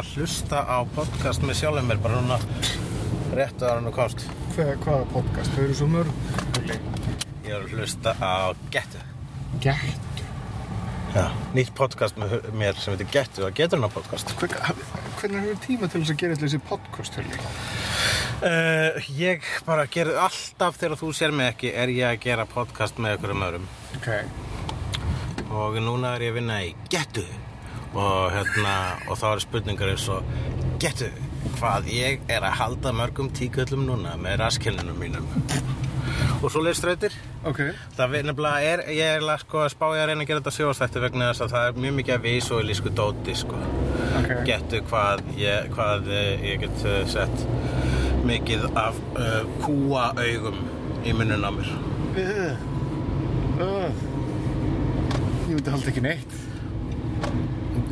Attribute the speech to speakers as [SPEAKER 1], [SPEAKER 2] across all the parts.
[SPEAKER 1] að hlusta á podcast með sjálfum mér bara núna rétt að hann og komst
[SPEAKER 2] Hvað, hvaða podcast? Þau eru svo mörg.
[SPEAKER 1] Ég var að hlusta á Gettu
[SPEAKER 2] Gætt.
[SPEAKER 1] Já, nýtt podcast með mér sem heitir Gettu og getur hann podcast
[SPEAKER 2] Hvernig hefur tíma til þess að gera þessi podcast, Hulli?
[SPEAKER 1] uh, Ég bara gerði alltaf þegar þú sér mig ekki er ég að gera podcast með einhverjum öðrum
[SPEAKER 2] Ok.
[SPEAKER 1] og núna er ég að vinna í Gettu og hérna og þá er spurningar eins og Gettu hvað ég er að halda mörgum tíköllum núna með raskilnum mínum og svo leir ströytir
[SPEAKER 2] Ok.
[SPEAKER 1] það er nefnilega er ég er að sko spá ég að reyna að gera þetta sjóastætti vegna þess að það er mjög mikið að visualísku dóti sko
[SPEAKER 2] Ok.
[SPEAKER 1] Gettu hvað ég, hvað eh, ég get eh, sett mikið af uh, kúa augum í munnun á mér
[SPEAKER 2] Uh. Uh. Ég myndi halda ekki neitt.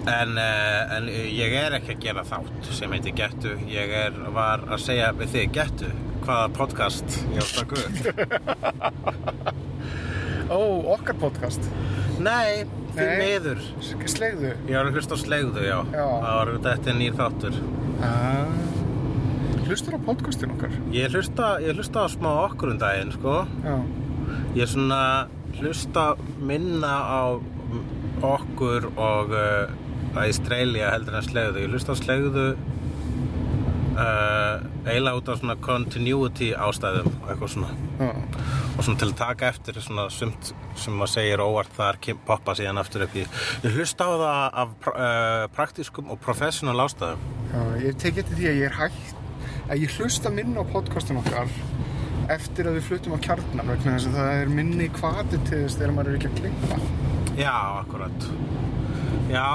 [SPEAKER 1] En, uh, en ég er ekki að gera þátt sem heitir Gettu. Ég er, var að segja við þig, Gettu, hvaða podcast ég á að upp?
[SPEAKER 2] Ó, okkar podcast.
[SPEAKER 1] Nei, því
[SPEAKER 2] Nei.
[SPEAKER 1] miður.
[SPEAKER 2] Slegðu.
[SPEAKER 1] Ég var að hlusta á slegðu, já.
[SPEAKER 2] Já.
[SPEAKER 1] Það var þetta er nýr þáttur.
[SPEAKER 2] Ah. Hlustur á podcastin okkar?
[SPEAKER 1] Ég hlusta, ég hlusta á smá okkur um daginn, sko.
[SPEAKER 2] Já.
[SPEAKER 1] Ég er svona hlusta minna á okkur og uh, að Ístrælja heldur en slegðu. Ég hlusta á slegðu uh, eiginlega út af svona continuity ástæðum og eitthvað svona.
[SPEAKER 2] Já.
[SPEAKER 1] og svona til að taka eftir svona sumt sem maður segir óvart þar poppa síðan aftur upp í ég hlusta á það af uh, praktískum og professional ástæðum
[SPEAKER 2] Já, ég tek eftir því að ég er hægt að ég hlusta minna á podcastin okkar eftir að við flutum á kjarnan vegna þess að það er minni kvati til þess þegar maður er ekki að klippa
[SPEAKER 1] já, akkurat já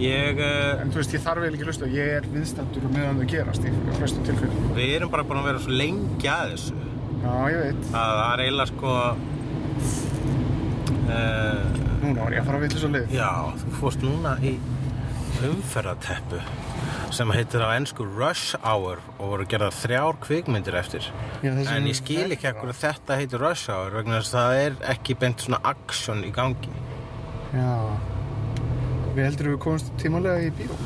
[SPEAKER 1] ég uh,
[SPEAKER 2] en þú veist, ég þarf eiginlega ekki að hlusta. Ég er viðstættur og meðan það gerast í flestu tilfellum.
[SPEAKER 1] við erum bara búin að vera svo lengi að þessu.
[SPEAKER 2] Já, ég veit,
[SPEAKER 1] að það er eiginlega sko uh,
[SPEAKER 2] núna var ég að fara að vitlis á lið
[SPEAKER 1] já, þú fórst núna í umferðateppu sem heitir á ennsku Rush Hour og voru gerða þrjár kvikmyndir eftir.
[SPEAKER 2] Já,
[SPEAKER 1] en ég skil ekki ekkur þetta heitir Rush Hour vegna þess að það er ekki beint svona action í gangi.
[SPEAKER 2] Já Við heldur við komumst tímalega í bíó.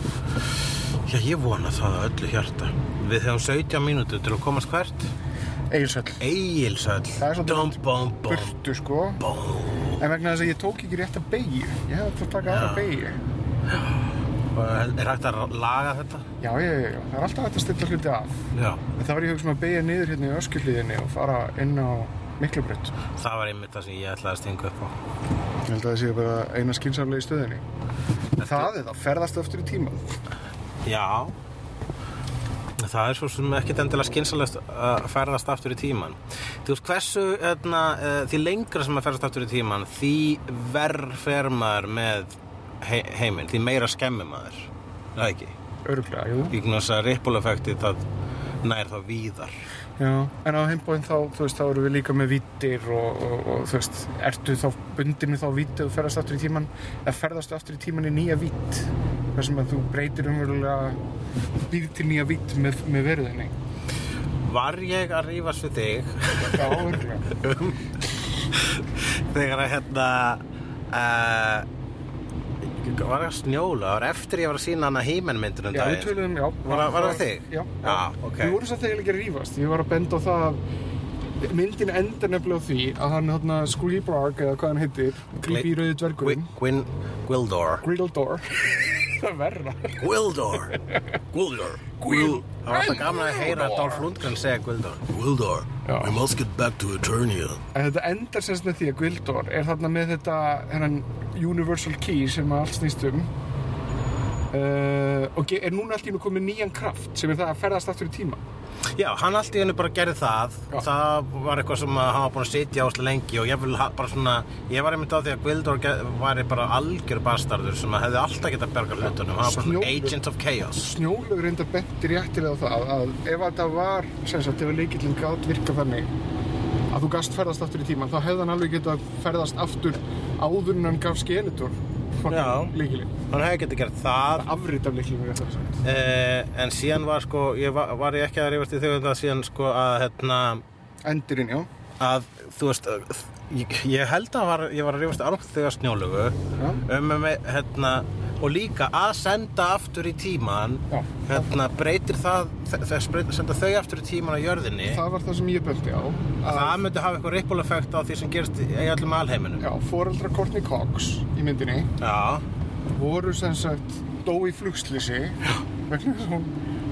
[SPEAKER 1] Já, ég vona það að öllu hjarta. Við hefum 17 mínútur til að komast hvert?
[SPEAKER 2] Egilsöll
[SPEAKER 1] Egilsöll
[SPEAKER 2] Það er
[SPEAKER 1] bum,
[SPEAKER 2] Burtu, sko.
[SPEAKER 1] Bum.
[SPEAKER 2] En vegna þess að ég tók ekki rétt að beigju Ég hefði þetta að taka aðra beigju
[SPEAKER 1] Og Er hægt að laga þetta?
[SPEAKER 2] Já, já, já, það er alltaf hægt að stilla hluti af.
[SPEAKER 1] Já.
[SPEAKER 2] En það var ég hugsa um að beigja niður hérna í öskjuliðinni og fara inn á Miklubraut.
[SPEAKER 1] Það var einmitt það sem ég ætlaði að stinga upp á.
[SPEAKER 2] Ég held að það sé bara eina skynsamlega í stöðinni. Það er það, ferðast aftur í tíman.
[SPEAKER 1] Já. Það er svo sem ekkert endilega skynsalegt að ferðast aftur í tíman Þú veist hversu, öðna, því lengra sem að ferðast aftur í tíman því verð fer maður með he heiminn, því meira skemmir maður. Það ekki?
[SPEAKER 2] Öruglega, jú.
[SPEAKER 1] Þess að ripple-effekti það nær þá víðar
[SPEAKER 2] Já, en á heimbóin þá, þú veist, þá eru við líka með vítir og, og, og þú veist, ertu þá bundinu þá víti og ferðast aftur í tíman eða ferðastu aftur í tíman í nýja vít þar sem að þú breytir umverulega býr til nýja vít með, með veruðinni.
[SPEAKER 1] Var ég að rífast við þig
[SPEAKER 2] Já, öruglega.
[SPEAKER 1] þegar að hérna uh, var það snjóla, það var eftir ég var að sína hana hímennmyndunum
[SPEAKER 2] Já, við töluðum, já.
[SPEAKER 1] Var það- var það þig?
[SPEAKER 2] Já.
[SPEAKER 1] Já, ok.
[SPEAKER 2] Við vorum samt þegar ekki að rífast. Ég var að benda á það að myndin endar nefnilega á því að hann hérna Screebarg eða hvað hann heitir, grípi í rauði dvergurinn,
[SPEAKER 1] Gwyn Gwildor
[SPEAKER 2] Grildor, það er verra.
[SPEAKER 1] Gwildor Gwildor
[SPEAKER 2] Gwil-
[SPEAKER 1] Það var alltaf gaman að heyra Dolph Lundgren segja Gwildor Gwildor, we must get back to Eternia.
[SPEAKER 2] En þetta endar semst með því að Gwildor er þarna með þetta hennan Universal Key sem að allt snýst um. Uh, og er núna allt í nú komið nýjan kraft sem er það að ferðast aftur í tíma
[SPEAKER 1] Já, hann allt í henni bara gerði það.
[SPEAKER 2] Já.
[SPEAKER 1] Það var eitthvað sem hann var búin að sitja áslega lengi og ég vil bara svona Ég var einmitt á því að Gwildor var bara algjör bastardur sem hefði alltaf getað berga hlutunum. Hann var bara svona agent of chaos.
[SPEAKER 2] Snjólaug reynda benti réttilega á það að ef þetta var, sem sagt, ef leikillin gátt virka þannig að þú gast ferðast aftur í tíman þá hefði hann alveg getað ferðast aftur áður en hann gaf skeletor Leikillin,
[SPEAKER 1] Hann hefði getað gert það.
[SPEAKER 2] Afrit af sagt.
[SPEAKER 1] eh, En síðan var sko, ég var, var ég ekki að rifast í þau um það síðan sko að hérna
[SPEAKER 2] Endurinn, já.
[SPEAKER 1] að þú veist ég, ég held að var, ég var að rifast alveg þegar snjólögu um með hérna og líka að senda aftur í tíman
[SPEAKER 2] Já.
[SPEAKER 1] hérna breytir það þess breytir senda þau aftur í tíman á jörðinni. Það,
[SPEAKER 2] Það var það sem ég böldi á að,
[SPEAKER 1] myndi hafa eitthvað ripple effekt á því sem gerist í öllum alheiminum.
[SPEAKER 2] Já, foreldra Courtney Cox í myndinni
[SPEAKER 1] Já.
[SPEAKER 2] voru sem sagt dó í flugslýsi vegna þess að hún,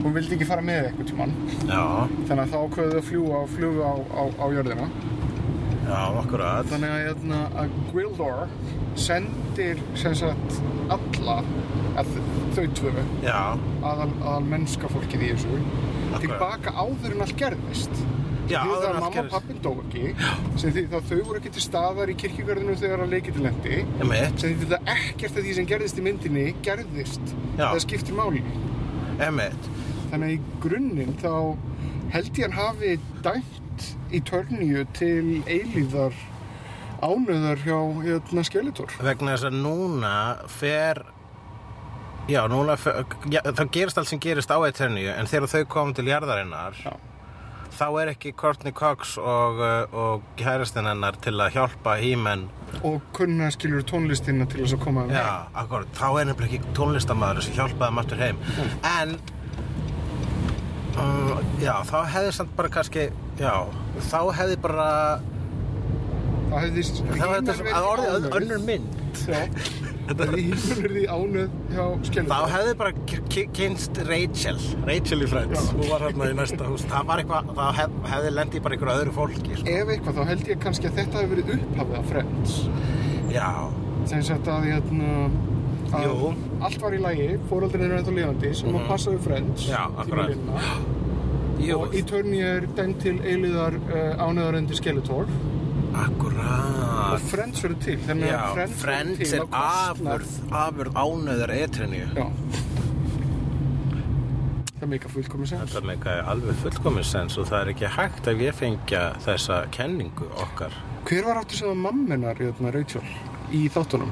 [SPEAKER 2] hún vildi ekki fara með eitthvað tíman
[SPEAKER 1] Já,
[SPEAKER 2] þannig að þá þau að fljúa og fluga á, á, á jörðina
[SPEAKER 1] já, akkurat
[SPEAKER 2] þannig að, hérna, að Gwildor sendir sem sagt alla að þau tvö
[SPEAKER 1] Já,
[SPEAKER 2] aðal, aðal mennska fólkið í þessu
[SPEAKER 1] Akkurat.
[SPEAKER 2] tilbaka áður en allt gerðist.
[SPEAKER 1] Já,
[SPEAKER 2] því það að mamma og pappin dó ekki sem því það þau voru ekki til staðar í kirkjugarðinu þegar að leikið til lendi sem því það ekkert af því sem gerðist í myndinni gerðist.
[SPEAKER 1] Já.
[SPEAKER 2] það skiptir máli.
[SPEAKER 1] Emitt
[SPEAKER 2] þannig í grunninn þá held ég hann hafi dæmt í törnju til eilíðar ánöðar hjá hérna skelitor
[SPEAKER 1] vegna þess að núna fer já, núna fer, já, það gerist allt sem gerist á Eterníu en þegar þau komum til jarðarinnar
[SPEAKER 2] Já.
[SPEAKER 1] þá er ekki Courtney Cox og, uh, og kærastinn hennar til að hjálpa hímen
[SPEAKER 2] og kunna skilur tónlistina til þess að koma
[SPEAKER 1] já, akkur, þá er nefnilega ekki tónlistamæður sem hjálpaði aftur heim. En um, já, þá hefði samt bara kannski já, þá hefði bara þá hefði þetta sem- að orðið önnur mynd.
[SPEAKER 2] Já, það hefði verið í ánöð hjá
[SPEAKER 1] Þá
[SPEAKER 2] skelitor
[SPEAKER 1] hefði bara kynst Rachel Rachel í Friends. Hún var hérna í næsta hús. Það var eitthvað, það hef, hefði lendið bara einhverju öðru fólki sko.
[SPEAKER 2] ef eitthvað þá held ég kannski að þetta hefði verið upphafið af Friends.
[SPEAKER 1] Já,
[SPEAKER 2] sem sagt að hérna að
[SPEAKER 1] Jú.
[SPEAKER 2] allt var í lagi, fóröldrin eru ennþá lifandi sem að passa við Friends
[SPEAKER 1] Já, akkurat. jú,
[SPEAKER 2] og í törni er dæmt til eiliðar uh, ánöðarendi Skeletor. Og
[SPEAKER 1] akkurat
[SPEAKER 2] Friends verður til þannig
[SPEAKER 1] Já,
[SPEAKER 2] að Friends,
[SPEAKER 1] Friends er afurð Afurð ánöðar etrinju
[SPEAKER 2] Já. Það meika fullkomis sens.
[SPEAKER 1] Þetta meikaði alveg fullkomis sens og það er ekki hægt að við fengja þessa kenningu okkar.
[SPEAKER 2] Hver var áttu sem var mamminar hérna, í þáttunum?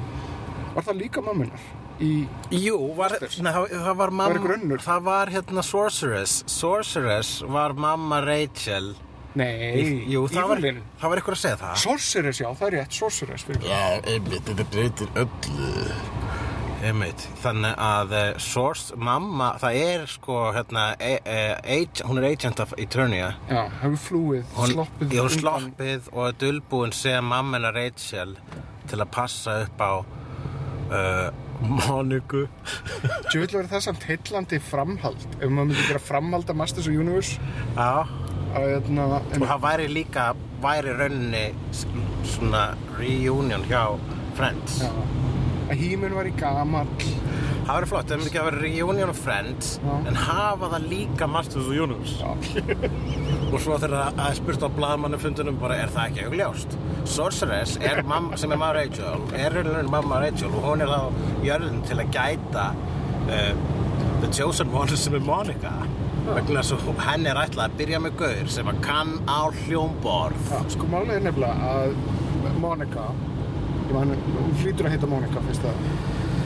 [SPEAKER 2] Var það líka mamminar? Í...
[SPEAKER 1] Jú, var, nei, það, var mamma? Það var hérna Sorceress Sorceress var mamma Rachel
[SPEAKER 2] Nei,
[SPEAKER 1] Jú, það var, það var eitthvað að segja það
[SPEAKER 2] Sorceress, já, það er rétt, Sorceress.
[SPEAKER 1] Já, einmitt, þetta breytir öllu Einmitt, þannig að uh, Source, mamma, það er sko hérna, e, e, ag, hún er agent of Eternia
[SPEAKER 2] Já, hefur flúið,
[SPEAKER 1] Hún
[SPEAKER 2] sloppið undan-
[SPEAKER 1] sloppið og er dulbúin sem mammina Rachel til að passa upp á uh, Moniku
[SPEAKER 2] Ég vil vera það samt heillandi framhald ef maður myndi gera framhald af Masters of Universe.
[SPEAKER 1] Já.
[SPEAKER 2] Að hérna,
[SPEAKER 1] Og það væri líka, væri rauninni s- svona reunion hjá Friends.
[SPEAKER 2] Já, að híminn var í gamall.
[SPEAKER 1] Það væri flott, það myndi ekki að vera reunion of Friends
[SPEAKER 2] Já.
[SPEAKER 1] en hafa það líka Masters of Universe. Og svo þegar að er spurt á blaðmannufundunum bara er það ekki augljóst? Sorceress er mamma, sem er mamma Rachel er rauninni mamma Rachel og hún er þá jörðin til að gæta uh, The Chosen One sem er Monica. Vegna þess að henni er ætlað að byrja með gaur sem að kann á hljómborð.
[SPEAKER 2] Já, sko málið er nefnilega að Monica hún hlýtur að heita Monica fyrst að,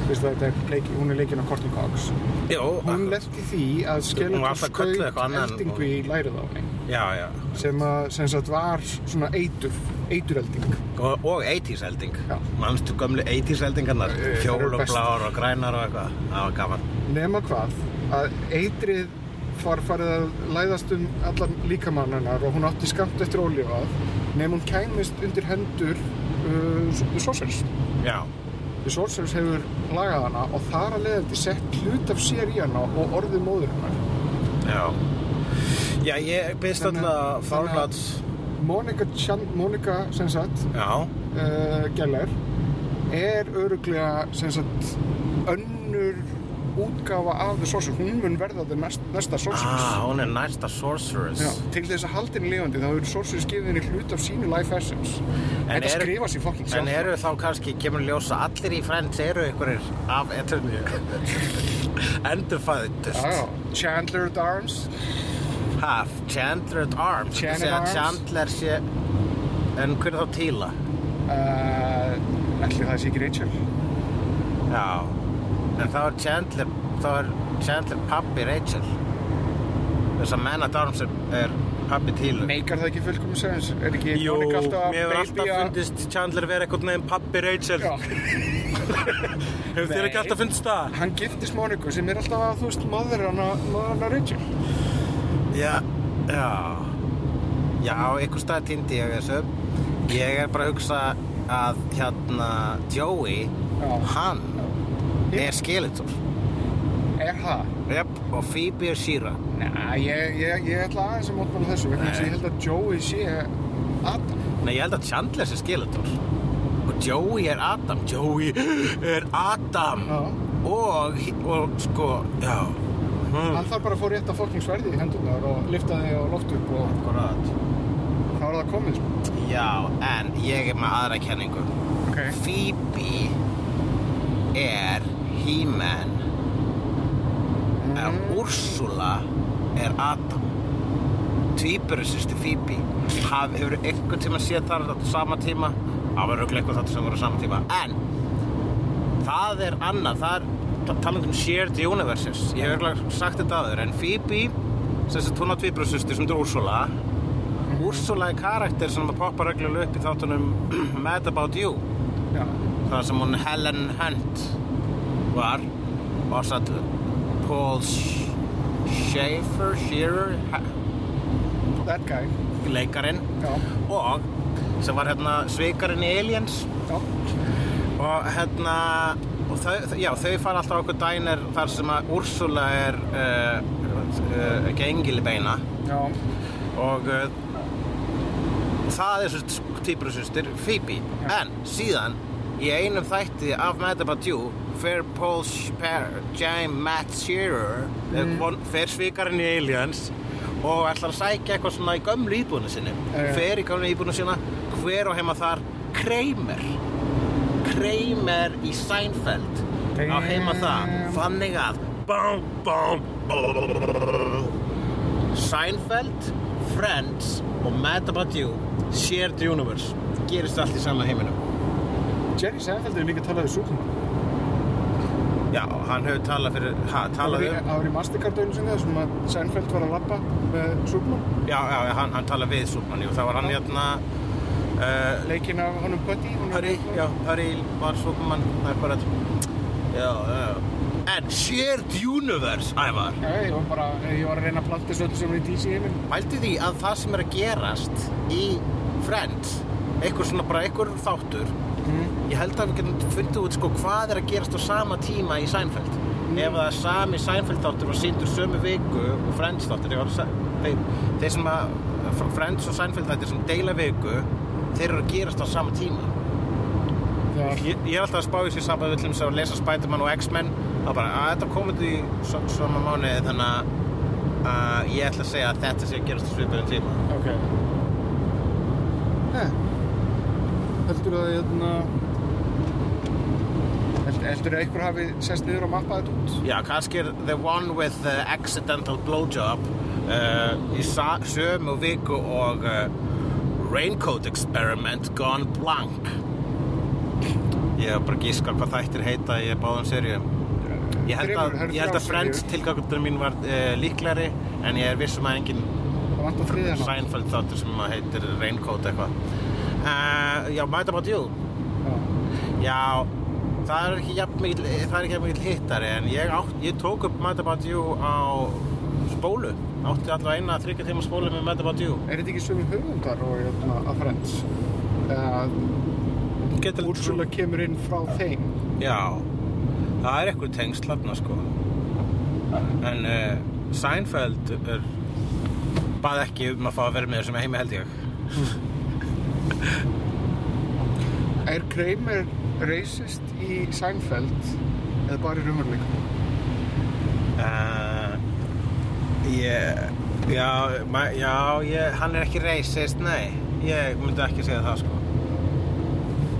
[SPEAKER 2] fyrst að leiki, hún er leikin á Courtney Cox
[SPEAKER 1] Jó,
[SPEAKER 2] hún lefti því að
[SPEAKER 1] kölluð
[SPEAKER 2] skaut eldingu í lærið á henni.
[SPEAKER 1] Já, já.
[SPEAKER 2] Sem að sem sagt var svona eitur eiturelding
[SPEAKER 1] og, og 80s elding
[SPEAKER 2] Já.
[SPEAKER 1] mannstu gömlu 80s eldingarnar
[SPEAKER 2] Eh, eru
[SPEAKER 1] fjól og blár og grænar og eitthvað. Það var gaman.
[SPEAKER 2] Nema hvað að eitrið var farið að læðast um allan líkamannarnar og hún átti skamt eftir ólífað nema hún kæmist undir hendur uh, Sossers
[SPEAKER 1] já,
[SPEAKER 2] The Sorceress hefur lagað hana og þar að leiðandi sett hlut af sér í hana og orðið móður hennar.
[SPEAKER 1] Já. Já, ég byrst Fárláts.
[SPEAKER 2] Monica, Chan, Monica sem sagt, uh, Geller, er öruglega sem sagt önnur útgáfa af The Sorceress. Hún mun verða the næst, næsta Sorceress.
[SPEAKER 1] Ah, hún er næsta Sorceress.
[SPEAKER 2] Já, til þess að halda henni lifandi þá hefur Sorceress gefið henni hlut af sínu life essence.
[SPEAKER 1] En
[SPEAKER 2] Þetta
[SPEAKER 1] eru-
[SPEAKER 2] skrifa sér fucking sjálf.
[SPEAKER 1] En eru þá kannski, kemur ljósa, allir í Friends eru einhverjir af eterni endurfæðutust.
[SPEAKER 2] Já, já. Chandler at Arms.
[SPEAKER 1] Half, Chandler at Arms.
[SPEAKER 2] Chandler at Arms.
[SPEAKER 1] Chandler sé, en hver er þá Tíla?
[SPEAKER 2] Uh, ætli það sé ekki Rachel.
[SPEAKER 1] Já, en þá er Chandler, er Chandler pappi Rachel. Þess að Man at Arms er, er pappi Tílu.
[SPEAKER 2] Meikar það ekki fullkomum sens? Er ekki
[SPEAKER 1] Jú,
[SPEAKER 2] Monica alltaf
[SPEAKER 1] mér hefur alltaf
[SPEAKER 2] að-
[SPEAKER 1] fundist Chandler vera eitthvað nefn pappi Rachel. Hefur þér ekki alltaf fundist það?
[SPEAKER 2] hann giftist Moniku sem er alltaf að, þú veist, maður maður hana Rachel.
[SPEAKER 1] Já, já Já, einhver stað týndi ég þessu Ég er bara að hugsa að hérna Joey,
[SPEAKER 2] Já.
[SPEAKER 1] hann er Skeletor
[SPEAKER 2] Er það?
[SPEAKER 1] yep, og Phoebe er Shira
[SPEAKER 2] Næ, ég, ég, ég ætla aðeins að mótmála þessu vegna þess að ég held að Joey sé Adam.
[SPEAKER 1] Nei, ég held að Chandler sé Skeletor og Joey er Adam Joey er Adam
[SPEAKER 2] Já.
[SPEAKER 1] og, og sko, já hmm.
[SPEAKER 2] Hann þarf bara að fá rétt að fokking sverði í hendurnar og lifta þig á loft upp og
[SPEAKER 1] Akkurat.
[SPEAKER 2] þá er það komið, sko.
[SPEAKER 1] Já, en ég er með aðra kenningu
[SPEAKER 2] Ok.
[SPEAKER 1] Phoebe er He-Man. En Úrsula er Adam. Phoebe. Haf, hefur einhvern tíma séð þar á sama tíma? Það var röglega eitthvað þetta sem voru á sama tíma. En það er annað það er ta- talandi um shared universes. Ég hef örugglega sagt þetta aður en sagt hún á tvíburisýsti sem er Úrsula Úrsula er karakter sem poppar reglulega upp í þáttunum Mad About You.
[SPEAKER 2] Já.
[SPEAKER 1] Þar sem hún Helen Hunt var og satt Paul Schaefer Shearer ha-
[SPEAKER 2] That guy.
[SPEAKER 1] leikarinn
[SPEAKER 2] Já.
[SPEAKER 1] og sem var hérna svikarinn í Aliens
[SPEAKER 2] Já.
[SPEAKER 1] og hérna og þau, já, þau fara alltaf okkur dænir þar sem að Úrsula er uh, uh, gengilbeina
[SPEAKER 2] Já.
[SPEAKER 1] og uh, það er svo týpurusustir Phoebe en síðan í einum þætti af You fer Paul James Matt Shearer mm. fer svikarinn í Aliens og ætlar að sækja eitthvað svona í gömlu íbúinu sinni
[SPEAKER 2] Eh.
[SPEAKER 1] fer í gömlu íbúinu sína hver á heima þar Kramer Kramer í Seinfeld á heima þar
[SPEAKER 2] Damn.
[SPEAKER 1] þannig að bám, bám, Seinfeld, Friends og You Shared Universe gerist allt í sama heiminum
[SPEAKER 2] Jerry Seinfeld hefur líka talað við Superman.
[SPEAKER 1] Já, hann hefur talað fyrir ha,
[SPEAKER 2] Það
[SPEAKER 1] talað um
[SPEAKER 2] það var í Mastercard-dögnu sinni þar sem að Seinfeld var að labba með Superman.
[SPEAKER 1] Já, já, hann, hann talað við Superman, jú, það var hann hérna uh,
[SPEAKER 2] Leikinn af honum Buddy.
[SPEAKER 1] Harry, já, Harry var Superman, það er bara Já, já En Shared Universe, ævar
[SPEAKER 2] ég var bara, ég var að reyna að planta þessu öllu sem er í DC heiminn.
[SPEAKER 1] Pældi því að það sem er að gerast í Friends einhver svona bara einhver þáttur
[SPEAKER 2] Mm.
[SPEAKER 1] ég held að við getum fundið út sko hvað er að gerast á sama tíma í Seinfeld ef það er sami Seinfeld þáttur og síndur sömu viku og Friends þáttur þeir, þeir sem að Friends og Seinfeld þáttur sem deila viku þeir eru að gerast á sama tíma
[SPEAKER 2] var,
[SPEAKER 1] ég, ég er alltaf að spá í sér saman við til að lesa Spiderman og X-Men þá bara að þetta komið í so, sama mánuði þannig að uh, ég ætla að segja að þetta sé að gerast á svipaðum tíma
[SPEAKER 2] ok. Hæ? Heldur að, hérna... Held, heldur að einhver hafi sest niður og mappað þetta út?
[SPEAKER 1] Já, kannski er The One with the Accidental Blowjob uh, í sömu viku og uh, Raincoat Experiment Gone Blank Ég hef bara gískar hvað þættir heita í báðum seríum Ég held að, ég held að Friends tilgangundar mín var uh, líklari en ég er vissum að engin
[SPEAKER 2] Það vantar þriðjan á.
[SPEAKER 1] Seinfeld þáttur sem heitir Raincoat eitthvað uh, Já, Might About You
[SPEAKER 2] Já.
[SPEAKER 1] Það er ekki jafn mikil, það er ekki jafn mikil hittari en ég, átt, ég tók upp Mad About You á spólu. Átti allavega eina þryggja tíma spólu með Mad About You
[SPEAKER 2] Er þetta ekki sömu höfundar og hérna að? Eða,
[SPEAKER 1] getur
[SPEAKER 2] Úrsula kemur inn frá þeim.
[SPEAKER 1] Já, það er eitthvað tengsl þarna sko. En uh, Seinfeld er bað ekki um að fá að vera með þessum heimi held ég
[SPEAKER 2] Er Kramer racist í Seinfeld eða bara í raunveruleikum?
[SPEAKER 1] uh, ég, Já, ma, já ég, hann er ekki racist, nei. Ég myndi ekki segja það sko.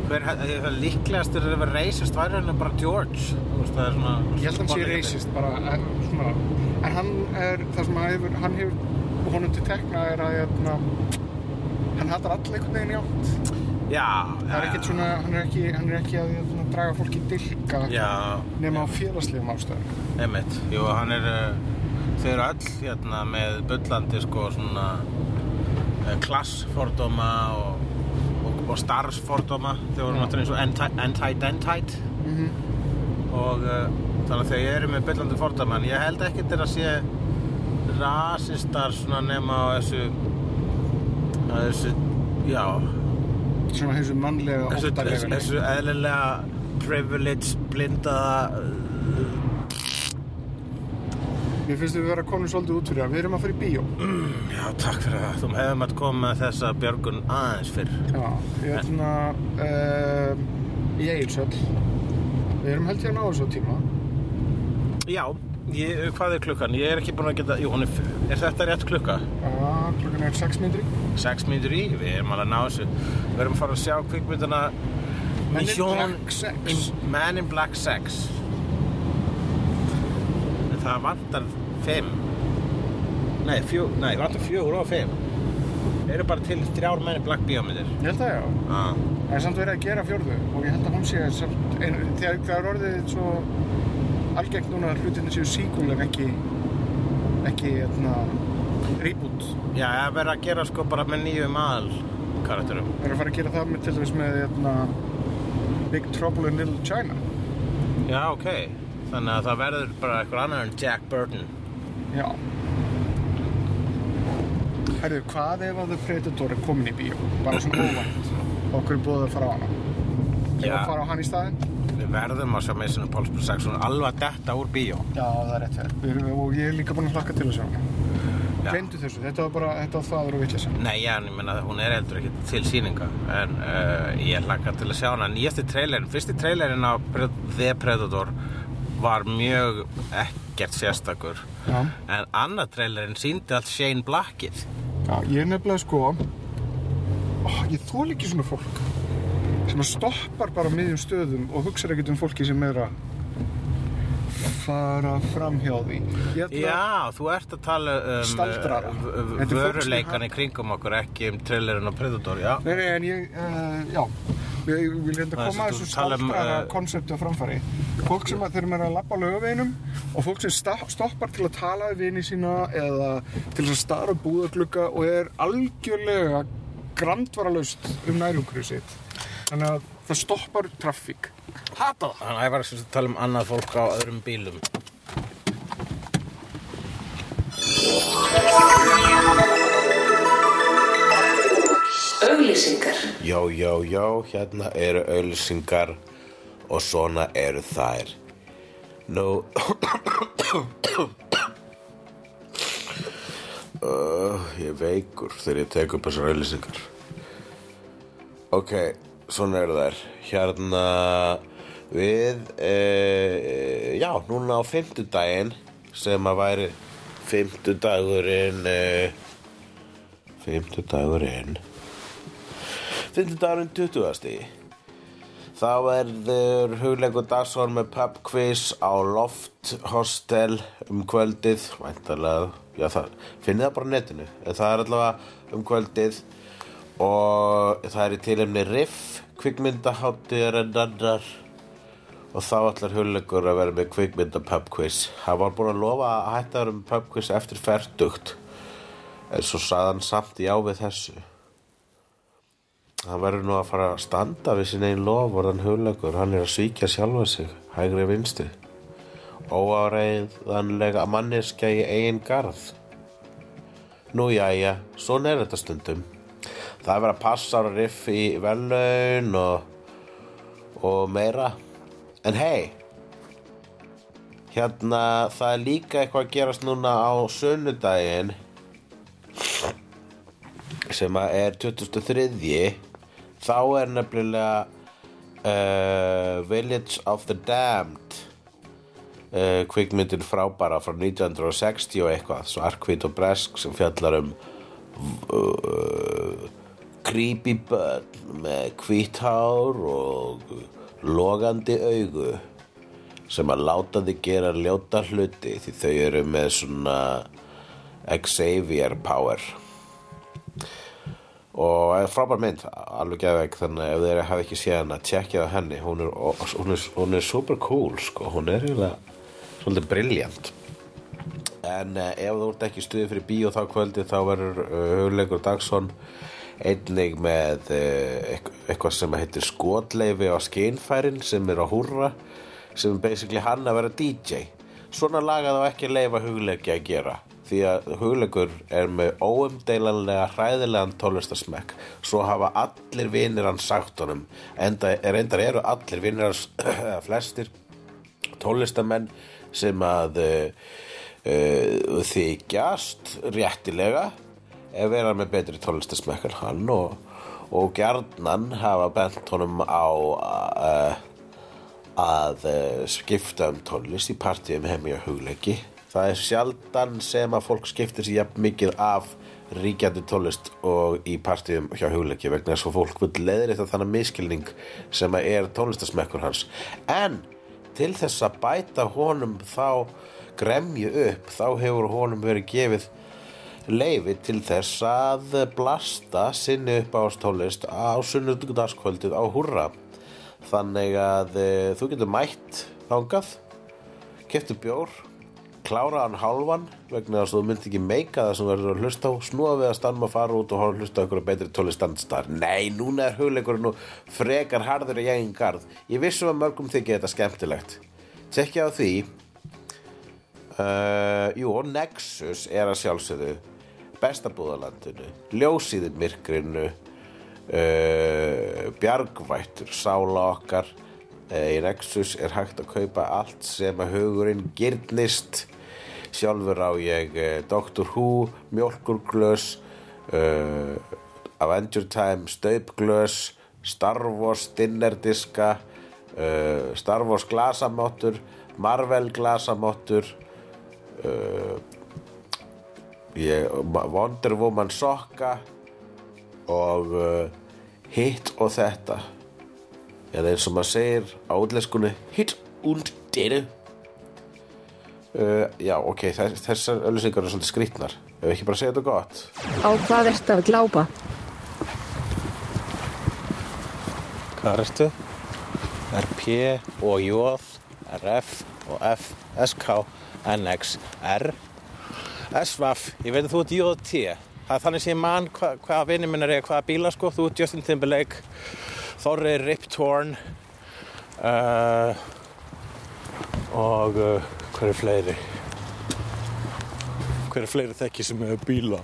[SPEAKER 1] Hver, það líklegast er að vera racist væri hann bara George. Veist, er svona
[SPEAKER 2] Ég held að hann sé racist bara en, svona, en hann er það sem hefur, hann hefur honum til tekna er að hérna, hann hattar all einhvern veginn í átt?
[SPEAKER 1] Já,
[SPEAKER 2] það er ekkert svona, hann er ekki, hann er ekki að hérna, draga fólki í dilka nema á félagslegum ástæðum.
[SPEAKER 1] Einmitt, jú, hann er uh, þau eru öll hérna með bullandi sko svona uh, klassfordóma og, og, og starfsfordóma. Þau voru náttúrulega eins og anti- anti-dentite.
[SPEAKER 2] Mm
[SPEAKER 1] og uh, þannig að þau eru með bullandi fordóma en ég held ekki til að sé rasistar svona nema á þessu að þessu, já.
[SPEAKER 2] Svona þessu mannlega
[SPEAKER 1] óttarlega þessu eðlilega privilege blindaða uh,
[SPEAKER 2] Mér finnst við að vera komin svolítið út fyrir það, við erum að fara í bíó.
[SPEAKER 1] Mm, já, takk fyrir það, þú hefum að koma þessa björgun aðeins fyrr.
[SPEAKER 2] Já, ég ætla að eh, uh, ég eils öll Við erum held ég að ná þessu tíma.
[SPEAKER 1] Já, ég, hvað er klukkan? Ég er ekki búin að geta, jú, er, er þetta rétt klukka?
[SPEAKER 2] Já, klukkan er 6 mindri
[SPEAKER 1] 6 mínutur í, við erum alveg að ná þessu. Við erum að fara að sjá kvikmynduna
[SPEAKER 2] Men in Black Sex.
[SPEAKER 1] Man in Black Sex. En það vantar 5 nei, fjó, nei, vantar 4 og 5 þeir eru bara til 3 Men in Black bíómyndir.
[SPEAKER 2] Ég held að já.
[SPEAKER 1] Ah.
[SPEAKER 2] það er samt verið að gera fjörðu og ég held að hún sé samt, en, þegar það er orðið svo algegn núna að hlutinu séu síkuleg ekki ekki, ekki reboot.
[SPEAKER 1] Já, það verður að gera sko bara með nýjum aðal karakterum.
[SPEAKER 2] Það er að fara að gera það með til dæmis með, hérna, Big Trouble in Little China.
[SPEAKER 1] Já, ok. Þannig að það verður bara eitthvað annar en Jack Burton.
[SPEAKER 2] Já. Herðu, hvað ef að The Predator er komin í bíó? Bara svona óvænt. Okkur er búið að fara á hana.
[SPEAKER 1] Já.
[SPEAKER 2] að fara á hann í staðinn?
[SPEAKER 1] Við verðum að sjá Impossible 6 hún er alveg að detta úr bíó.
[SPEAKER 2] Já, það er rétt. Við erum- Og ég er líka búinn að hlakka til að sjá hana.
[SPEAKER 1] Já.
[SPEAKER 2] Gleymdu þessu, þetta var bara, þetta var þaður og vitleysa.
[SPEAKER 1] Nei, já, en ég menna hún er heldur ekki til sýninga en uh, ég hlakka til að sjá hana. Nýjasti trailerin, fyrsti trailerin á The Predator var mjög ekkert sérstakur.
[SPEAKER 2] Já.
[SPEAKER 1] En annar trailerin síndi allt Shane Blackið.
[SPEAKER 2] Já, ég er nefnilega sko, ó, ég þól ekki svona fólk sem að stoppar bara miðjum stöðum og hugsa ekkert um fólki sem er að fara fram hjá því.
[SPEAKER 1] Já, þú ert að tala um uh, vöruleikan í kringum okkur, ekki um trailerin á Predator, já.
[SPEAKER 2] Nei, nei, en ég, uh, já, ég vil hérna koma að þessu
[SPEAKER 1] um,
[SPEAKER 2] staldrara
[SPEAKER 1] eh,
[SPEAKER 2] konsepti á framfæri. Fólk sem að þeir eru að labba á laugaveginum og fólk sem stoppar til að tala við vini sína eða til að stara á búðaglugga og er algjörlega grandvaralaust um nærumhverju sitt. Þannig að það stoppar traffík. Hata það!
[SPEAKER 1] Þannig að ég var að tala um annað fólk á öðrum bílum.
[SPEAKER 3] Auglýsingar.
[SPEAKER 4] Já, já, já, hérna eru auðlýsingar og svona eru þær. Nú, uh, ég veikur þegar ég tek upp þessar auðlýsingar. Ok, svona eru þær. Hérna, við, uh, já, núna á fimmtudaginn sem að væri fimmtudagurinn, uh, fimmtudagurinn, fimmtudagurinn 20. Þá verður hugleikur dagsson með pub quiz á Loft Hostel um kvöldið, væntalega, já það, finnið það bara netinu, en það er allavega um kvöldið og það er í tilefni Riff, kvikmyndaháttiðarinnar og þá ætlar hugleikur að vera með kvikmynda pub quiz. Hann var búinn að lofa að hætta að vera með pub quiz eftir ferdugt, en svo sagði hann samt já við þessu. Hann verður nú að fara að standa við sín einn lofvorðan hugleikur. Hann er að svíkja sjálfa sig, hægri vinstri. Óáreiðanlega manneskja í eigin garð. Nú jæja, svona er þetta stundum. Það er verið að passa á riff í vellaun og, og meira. En hei hérna það er líka eitthvað að gerast núna á sunnudaginn sem að er 2003 þá er nefnilega uh, Village of the Damned uh, kvikmyndin frábæra frá 1960 og eitthvað svo arkvít og bresk sem fjallar um uh, creepy börn með hvíthár og logandi augu sem að láta þið gera ljóta hluti því þau eru með svona Xavier power. Og er frábær mynd alveg geðveik þannig ef þeir hafa ekki séð hana tjekkja á henni. Hún er, hún er, hún er super cool sko. hún er eiginlega svolítið briljant en uh, ef þú ert ekki í stuði fyrir bíó þá kvöldi þá verður uh, hugleikur Dagsson einnig með uh, eitthvað sem heitir skotleifi á skeinfærin sem er á húrra sem er basically hann að vera DJ svona laga þá ekki leifa hugleiki að gera því að hugleikur er með óumdeilanlega hræðilegan tónlistasmekk svo hafa allir vinir hans sagt honum enda er eru allir vinir hans flestir tólistamenn sem að uh, uh, þykjast réttilega ef vera með betri tónlistasmekk en hann og, og gjarnan hafa bent honum á uh, að uh, skipta um tónlist í partíum hemmi og hugleiki. Það er sjaldan sem að fólk skiptir sér jafn mikið af ríkjandi tónlist og í partíum hjá hugleiki vegna þess að fólk vil leðri þetta þannig miskilning sem að er tónlistasmekkur hans. En til þess að bæta honum þá gremju upp þá hefur honum verið gefið leifi til þess að blasta sinni upp á stólist á sunnudagskvöldið á húrra. Þannig að e, þú getur mætt þangað keftur bjór klára hann hálfan vegna þess að þú myndi ekki meika það sem verður að hlusta á snúa við að stanna að fara út og hlusta einhverju betri tóli standstar nei, núna er hugleikurinn nú frekar harður í eigin garð. Ég vissum að mörgum þykja þetta skemmtilegt. Tekja á því. Uh, jú, og Nexus er að sjálfsögðu bestabúðalandinu ljósíðin myrkrinu uh, bjargvættur sála okkar uh, í Nexus er hægt að kaupa allt sem að hugurinn gyrnist sjálfur á ég uh, Doctor Who, mjölkurglös Avenger Time staupglös Star Wars dinnerdiska Star Wars glasamottur Marvel glasamottur ég, Wonder Woman sokka og uh, hitt og þetta. Eða eins og maður segir á útlenskunni hitt und dere. Uh, já ok þess, þessar öllusingar eru svolítið skrýtnar. Ef ekki bara segja þetta gott.
[SPEAKER 3] Á hvað ertu að glápa?
[SPEAKER 1] Hvað ertu? RP og J, RF og F, SK, NX, R, SVF, ég veit að þú ert JT. Það er þannig sem ég man hva, hvaða vinni minn er eða hvaða bíla sko. Þú ert Justin Timberlake, Þorri Rip Torn uh, og uh, hver er fleiri? Hver er fleiri þekki sem hefur bíla?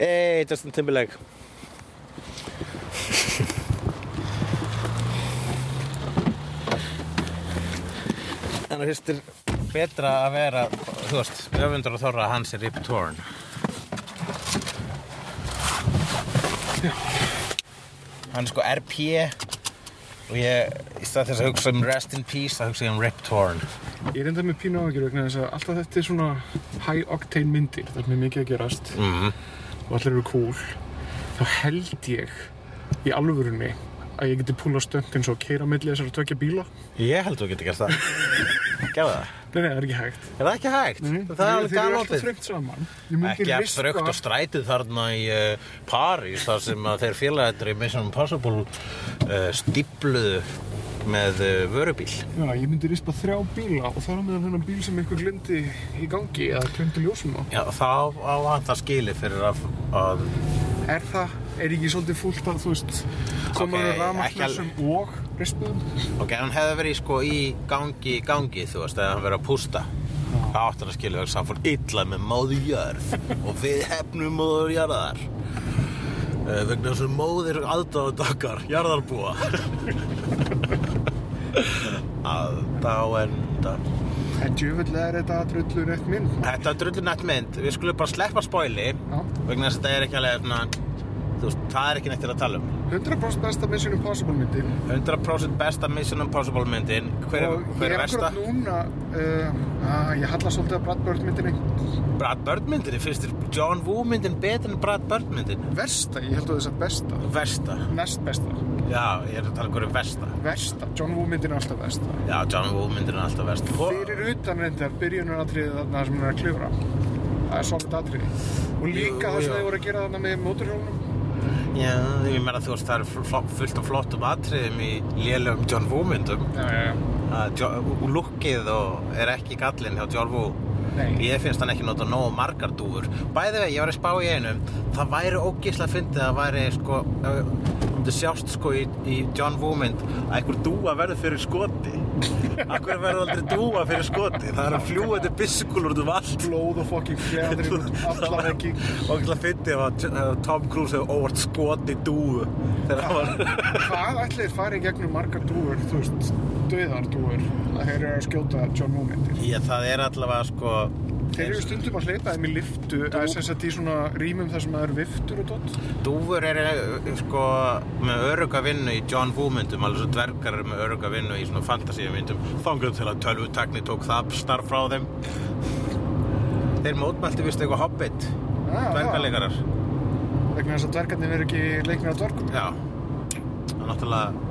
[SPEAKER 1] Hey, Justin Timberlake. En það fyrstir betra að vera, þú veist, öfundur og þorra að hans er Rip Torn. Hann er sko RP og ég, í stað þess að hugsa um Rest in Peace, það hugsa ég um Rip Torn.
[SPEAKER 2] Ég enda með pínu áhyggjur vegna þess að alltaf þetta er svona high octane myndir, það er mjög mikið að gerast
[SPEAKER 1] Mm.
[SPEAKER 2] og allir eru cool. Þá held ég í alvörunni að ég geti púla stönd eins og keira milli þessar tvekja bíla.
[SPEAKER 1] Ég held þú getur gert það. Gerðu það?
[SPEAKER 2] Nei, það er ekki hægt.
[SPEAKER 1] Er það ekki hægt?
[SPEAKER 2] Nei,
[SPEAKER 1] það er alveg
[SPEAKER 2] þeir eru alltaf
[SPEAKER 1] galopið.
[SPEAKER 2] þröngt saman.
[SPEAKER 1] Ekki
[SPEAKER 2] riska-
[SPEAKER 1] þrögt og strætið þarna í uh, París þar sem að þeir félagættir í Mission Impossible uh, stípluðu með uh, vörubíl.
[SPEAKER 2] Já, ég myndi rispa þrjá bíla og það er meðan hennar bíl sem eitthvað glindi í gangi eða glindi ljósum á.
[SPEAKER 1] Já, þá á hann það skili fyrir að, að
[SPEAKER 2] Er það, er ekki svolítið fúlt að, þú veist, koma
[SPEAKER 1] Ok,
[SPEAKER 2] okay,
[SPEAKER 1] ekki
[SPEAKER 2] rafmagnslössum og rispuðum?
[SPEAKER 1] ok, hann hefði verið sko í gangi, gangi, þú veist, eða hann verið að pústa. Það átti hann að skilja þess að hann fór illa með móðu jörð og við hefnum móður jarðar. uh, vegna þess að móðir aðdáðan okkar, jarðarbúa aðdáenda
[SPEAKER 2] En djöfull er þetta drullu rétt mynd.
[SPEAKER 1] Þetta er drullunett mynd, við skulum bara sleppa spoili
[SPEAKER 2] Já.
[SPEAKER 1] vegna þess að þetta er ekki alveg þú veist, það er ekki neitt til að tala um
[SPEAKER 2] 100% besta Mission Impossible myndin.
[SPEAKER 1] 100% besta Mission Impossible myndin hver, er-
[SPEAKER 2] og
[SPEAKER 1] hver
[SPEAKER 2] ég akkurat núna, uh, að, ég halla svolítið að Brad Bird myndinni.
[SPEAKER 1] Brad Bird myndin, finnst þér John Woo myndin betur en Brad Bird myndin?
[SPEAKER 2] Versta, ég held að þess að besta.
[SPEAKER 1] Versta,
[SPEAKER 2] Næst besta.
[SPEAKER 1] já, ég er að tala um hverju versta
[SPEAKER 2] Versta. John Woo myndin er alltaf versta.
[SPEAKER 1] Já, John Woo myndin er alltaf versta
[SPEAKER 2] Fyrir utan reyndar byrjunaratriðið þarna sem hann er að klifra. Það er solid atriði. Og líka það sem þau voru að gera þarna með móturhjólunum.
[SPEAKER 1] Já, ég meina þú veist, það er fullt af flottum atriðum í lélögum John Woo myndum
[SPEAKER 2] Já, já, já.
[SPEAKER 1] að og lukkið og er ekki gallinn hjá John Woo
[SPEAKER 2] Nei.
[SPEAKER 1] ég finnst hann ekki nota nógu margar dúfur bæði vegi, ég var að spá í einu það væri ógísla fyndið að væri sko, þetta sjást sko í, í John Woo mynd að einhver dúa verður fyrir skoti Akkur verður aldrei dúa fyrir skoti það er að fljúa þetta byssukulur út um allt
[SPEAKER 2] Blóð og fucking fjæðri alla veggi.
[SPEAKER 1] og ekki að fyndi að Tom Cruise hefur óvart skoti dúu þegar hann var
[SPEAKER 2] Hvað ætli þeir fari í gegnum margar dúur, þú veist, döðar dúur, að þeir eru að skjóta John Woo myndir?
[SPEAKER 1] ég, það er allavega sko
[SPEAKER 2] Þeir eru stundum að hleypa þeim í liftu, eða sem sagt í svona rýmum þar sem það eru viftur og dótt.
[SPEAKER 1] Dúfur eru uh, sko með öruga vinnu í John Woo myndum alveg svo dvergar eru með öruga vinnu í svona fantasíu myndum. Þangum til að tölvutekni tók það starf frá þeim. Þeir mótmælti vist eitthvað hobbit
[SPEAKER 2] Ah,
[SPEAKER 1] dvergarleikarar
[SPEAKER 2] Vegna þess að dvergarnir eru ekki leiknir á dvergum.
[SPEAKER 1] Já, það er náttúrulega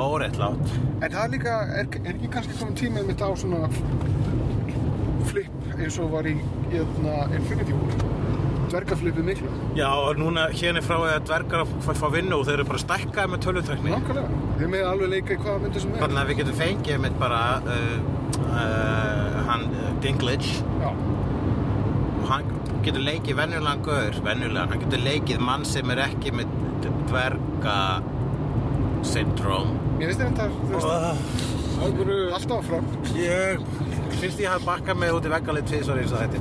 [SPEAKER 1] óréttlátt.
[SPEAKER 2] En það er líka, er, er ekki kannski komin tímið mitt á svona eins og var í hérna, Infinity War? Dvergaflipið miklu.
[SPEAKER 1] Já, og núna hérna frá er dvergar að fá- vinnu og þeir eru bara stækkaði með tölvutekni
[SPEAKER 2] Nákvæmlega. Þið með alveg leika í hvaða myndu sem er.
[SPEAKER 1] Þannig að við getum fengið mitt bara uh, uh, hann uh, Dinklage
[SPEAKER 2] Já.
[SPEAKER 1] og hann getur leikið venjulegan gaur, venjulegan, hann getur leikið mann sem er ekki með dverga syndróm
[SPEAKER 2] Mér finnst þetta, þú veist,
[SPEAKER 1] uh,
[SPEAKER 2] alltaf áfram.
[SPEAKER 1] ég finnst ég að bakka mig út í veggalið tvisvar eins og þetta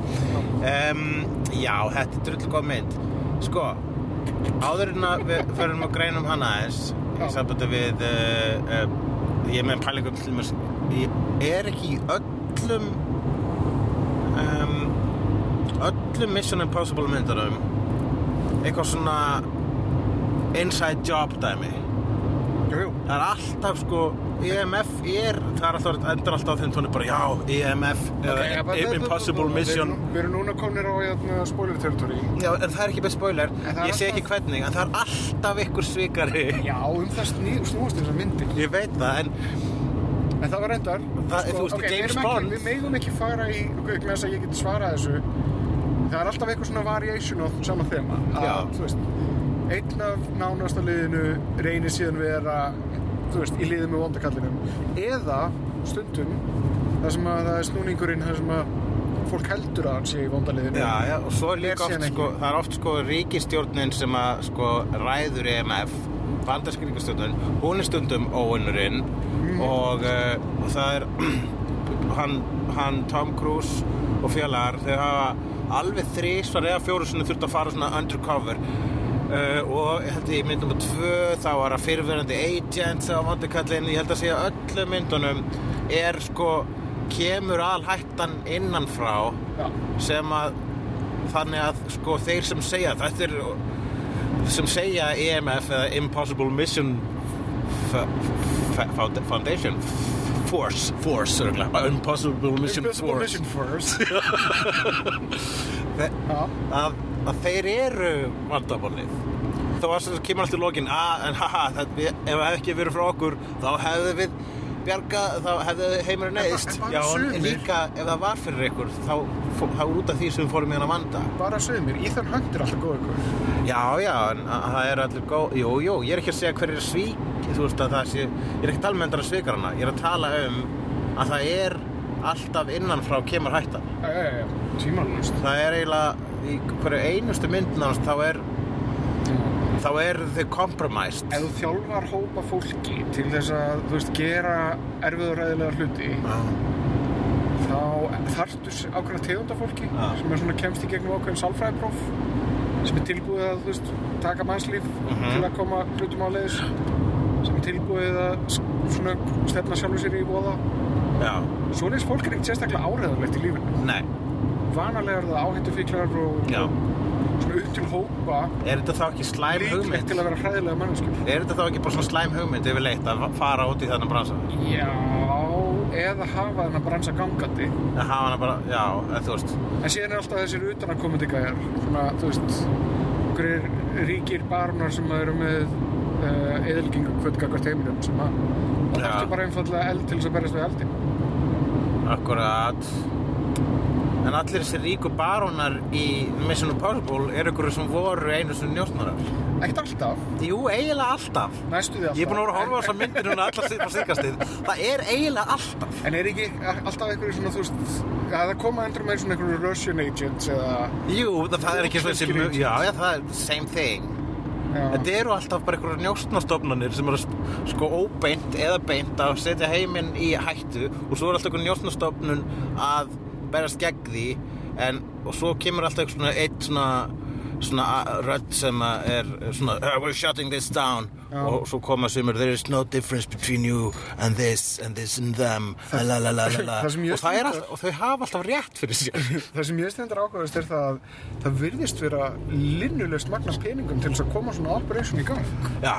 [SPEAKER 1] um, já, þetta er drullu góð mynd sko, áður en að við förum að greinum hana aðeins í
[SPEAKER 2] Já.
[SPEAKER 1] sambandi við uh, uh, ég er með pælingum til dæmis ég er ekki í öllum um, öllum Mission Impossible myndunum eitthvað svona inside job dæmi
[SPEAKER 2] Jú, jú.
[SPEAKER 1] það er alltaf sko EMF er, það er alltaf endur alltaf á þeim tónu bara já, EMF
[SPEAKER 2] Ok,
[SPEAKER 1] eða
[SPEAKER 2] ja,
[SPEAKER 1] Impossible
[SPEAKER 2] við
[SPEAKER 1] Mission
[SPEAKER 2] erum- Við erum núna komnir á hérna, spoiler territory.
[SPEAKER 1] já, en það er ekki með spoiler,
[SPEAKER 2] það er
[SPEAKER 1] ég sé ekki hvernig en það er alltaf ykkur svikari
[SPEAKER 2] Já, um það snúast þessar myndir.
[SPEAKER 1] ég veit það, en
[SPEAKER 2] En það var reyndar
[SPEAKER 1] Það- þú veist,
[SPEAKER 2] ok, við
[SPEAKER 1] James Bond-
[SPEAKER 2] ekki, Við megum ekki fara í okay, með þess að ég geti svarað þessu Það er alltaf eitthvað svona variation á sama þema að,
[SPEAKER 1] Já.
[SPEAKER 2] veist, Einn af nánasta liðinu reynir síðan vera þú veist, í liðið með vondakallinum. Eða stundum það sem að það er snúningurinn það sem að fólk heldur að hann sé í vondaliðinu
[SPEAKER 1] já, já, og svo er líka oft sko, það er oft sko ríkistjórnin sem að sko ræður EMF bandarsk ríkistjórnin, hún er stundum óunnurinn
[SPEAKER 2] Mhm.
[SPEAKER 1] og uh, það er hann, hann Tom Cruise og félagar þeir hafa alveg þrísvar eða fjóru sinni þurft að fara svona undercover uh, og ég held að í myndum að tvö þá var að fyrirverandi agents á vandikallin, ég held að segja öllum myndunum er sko kemur al hættan innanfrá
[SPEAKER 2] Já.
[SPEAKER 1] sem að þannig að sko þeir sem segja þetta er sem segja EMF eða Impossible Mission Foundation. Force, Force. Impossible Mission
[SPEAKER 2] Impossible
[SPEAKER 1] Force.
[SPEAKER 2] Mission Force.
[SPEAKER 1] Að, að þeir eru vandabólið þá var sem kemur alltaf lokin að en haha, það, ef það hefði ekki verið frá okkur þá hefðu við bjarga þá hefðu heimurinn
[SPEAKER 2] En
[SPEAKER 1] neðist
[SPEAKER 2] en
[SPEAKER 1] en
[SPEAKER 2] sumir.
[SPEAKER 1] líka ef það var fyrir ykkur þá þá er út af því sem við fórum í hana vanda.
[SPEAKER 2] Bara sögumir, Ethan Hunt er alltaf góð ykkur
[SPEAKER 1] Já, já, en að- það er allir góð Jú, jú, ég er ekki að segja hver er svík Þú veist að það sé Ég er ekki að tala með endara svikarana Ég er að tala um að það er alltaf innanfrá kemur hættan.
[SPEAKER 2] Tímanlust
[SPEAKER 1] Það er eiginlega í hverju einustu mynd nánast þá er þá er þau compromised.
[SPEAKER 2] Ef þú þjálfar hópa fólki til þess að þú veist, gera erfiðuræðilega hluti þá þarftu ákveðna tegunda fólki
[SPEAKER 1] Já.
[SPEAKER 2] sem er svona kemst í gegnum ákveðin sálfræðipróf sem er tilbúið að, þú veist, taka mannslíf
[SPEAKER 1] Mhm.
[SPEAKER 2] til að koma hlutum á leiðis sem er tilbúið að svona stefna sjálfur sér í voða.
[SPEAKER 1] Já,
[SPEAKER 2] Svoleiðis fólk er ekkert sérstaklega áreðanlegt í lífinu.
[SPEAKER 1] Nei
[SPEAKER 2] Vanalega er það áhættufíklar og,
[SPEAKER 1] Já.
[SPEAKER 2] og svona upp til hópa
[SPEAKER 1] Er þetta þá ekki slæm
[SPEAKER 2] líklegt
[SPEAKER 1] hugmynd?
[SPEAKER 2] til að vera hræðilega manneskjur
[SPEAKER 1] Er þetta þá ekki bara svona slæm hugmynd yfirleitt að fara út í þennan bransa?
[SPEAKER 2] Já, eða hafa þennan bransa gangandi
[SPEAKER 1] Að hafa hana bara, já, eða þú veist
[SPEAKER 2] En síðan er alltaf þessir utanakomandi gæjar Svona, þú veist einhverjir ríkir barunar sem eru með uh, eðalgingu kvöldgakvart heiminum sem að það
[SPEAKER 1] Já.
[SPEAKER 2] þarftu bara einfallega eld til þess að berjast við eldin
[SPEAKER 1] Akkurat En allir þessi ríku barónar í Mission Impossible eru ykkur sem voru einu sem njósnarar.
[SPEAKER 2] Ekkert alltaf,
[SPEAKER 1] Jú, eiginlega alltaf.
[SPEAKER 2] Næstu því alltaf
[SPEAKER 1] Ég er búin að vera að horfa á þessa myndir núna allar síðan síkastið Það er eiginlega alltaf.
[SPEAKER 2] En er ekki alltaf einhverju svona, þú veist að það koma endur með svona einhverju Russian agents eða
[SPEAKER 1] Jú, það, það er ekki svona sem Já, já, það er same thing. Þetta eru alltaf bara einhverjar njósnastofnanir sem eru sko óbeint eða beint að setja heiminn í hættu og svo er alltaf einhver njósnastofnun að berast gegn því en, og svo kemur alltaf svona eitt svona, svona rödd sem er svona uh, we're shutting this down
[SPEAKER 2] Já.
[SPEAKER 1] og svo koma sumur there is no difference between you and this and this and them la, la, la, la, la,
[SPEAKER 2] sem
[SPEAKER 1] og, er alltaf, og þau hafa alltaf rétt fyrir sér
[SPEAKER 2] Það sem ég stendur ákvæðast er það að það virðist vera linnulegt magna peningum til þess að koma svona operation í gang.
[SPEAKER 1] Já,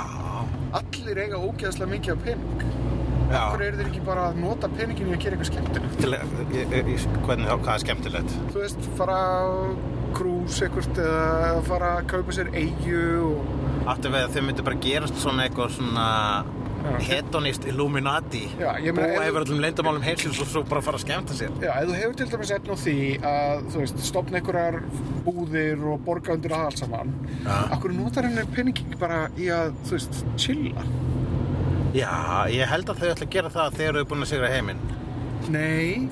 [SPEAKER 2] Allir eiga ógeðslega mikið af pening.
[SPEAKER 1] Já
[SPEAKER 2] Akkur eru þeir ekki bara að nota peningin í að gera eitthvað skemmtilegt?
[SPEAKER 1] Hvernig, hvað er skemmtilegt?
[SPEAKER 2] Þú veist, fara krús ekkert eða fara að kaupa sér eigju og...
[SPEAKER 1] Við að þau myndu bara gerast svona eitthvað svona hedonist Illuminati
[SPEAKER 2] Já, meina,
[SPEAKER 1] búa
[SPEAKER 2] ef-
[SPEAKER 1] yfir öllum leyndamálum heilsins og svo bara fara að skemmta sér
[SPEAKER 2] Já, ef þú hefur til dæmis efn á því að, þú veist, stopna einhverjar búðir og borga undir það allt saman,
[SPEAKER 1] Já.
[SPEAKER 2] akkur notar henni peningi ekki bara í að, þú veist, chilla?
[SPEAKER 1] Já, ég held að þau ætla að gera það þegar þau eru búin að sigra heiminn
[SPEAKER 2] Nei,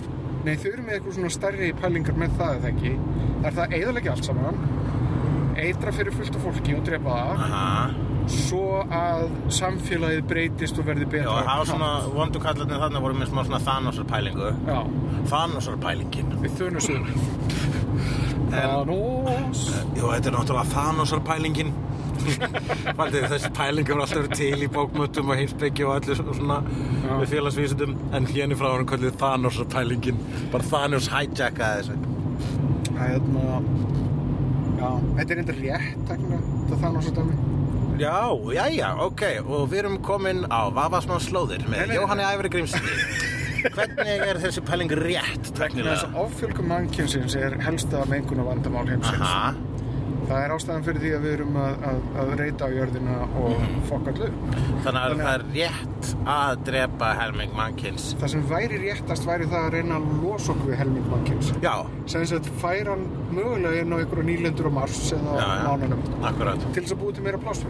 [SPEAKER 2] nei, þau eru með eitthvað svona stærri pælingar með það, eða ekki. Það er það eðalegja allt saman, eitra fyrir fullt af fólki og drepa það,
[SPEAKER 1] Aha,
[SPEAKER 2] svo að samfélagið breytist og verði
[SPEAKER 1] já,
[SPEAKER 2] betra.
[SPEAKER 1] það var svona vondu kallarnir þarna voru með smá svona Thanosar pælingu
[SPEAKER 2] Já,
[SPEAKER 1] Thanosar pælingin
[SPEAKER 2] við þunusum. Thanos.
[SPEAKER 1] Jú, þetta er náttúrulega Thanosar pælingin þessi pæling hefur alltaf til í bókmöttum og heimsbyggi og allir svona
[SPEAKER 2] Já.
[SPEAKER 1] við félagsvísundum en hérna frá hann kallið Thanosar pælingin bara Thanos hijackaði þessu
[SPEAKER 2] Það er já, þetta er eitthvað rétt, takna, það Thanos að dæmi.
[SPEAKER 1] Já, já, já, ok, og við erum komin á Vavasmá slóðir með Jóhanni Æveri Grímsson Hvernig er þessi pæling rétt, teknilega?
[SPEAKER 2] að offjölgum mannkynsins er helsta mengun og vandamál heimsins.
[SPEAKER 1] Aha,
[SPEAKER 2] Það er ástæðan fyrir því að við erum að, að, að reyta á jörðina og
[SPEAKER 1] Mhm.
[SPEAKER 2] fokka allu.
[SPEAKER 1] þannig að það er rétt að drepa helming mannkins
[SPEAKER 2] Það sem væri réttast væri það að reyna að losa okkur við helming mannkyns.
[SPEAKER 1] Já,
[SPEAKER 2] Sem þess að færa hann mögulega inn á einhverju nýlendur á Mars eða
[SPEAKER 1] já,
[SPEAKER 2] mánunum til þess að búi til meira það.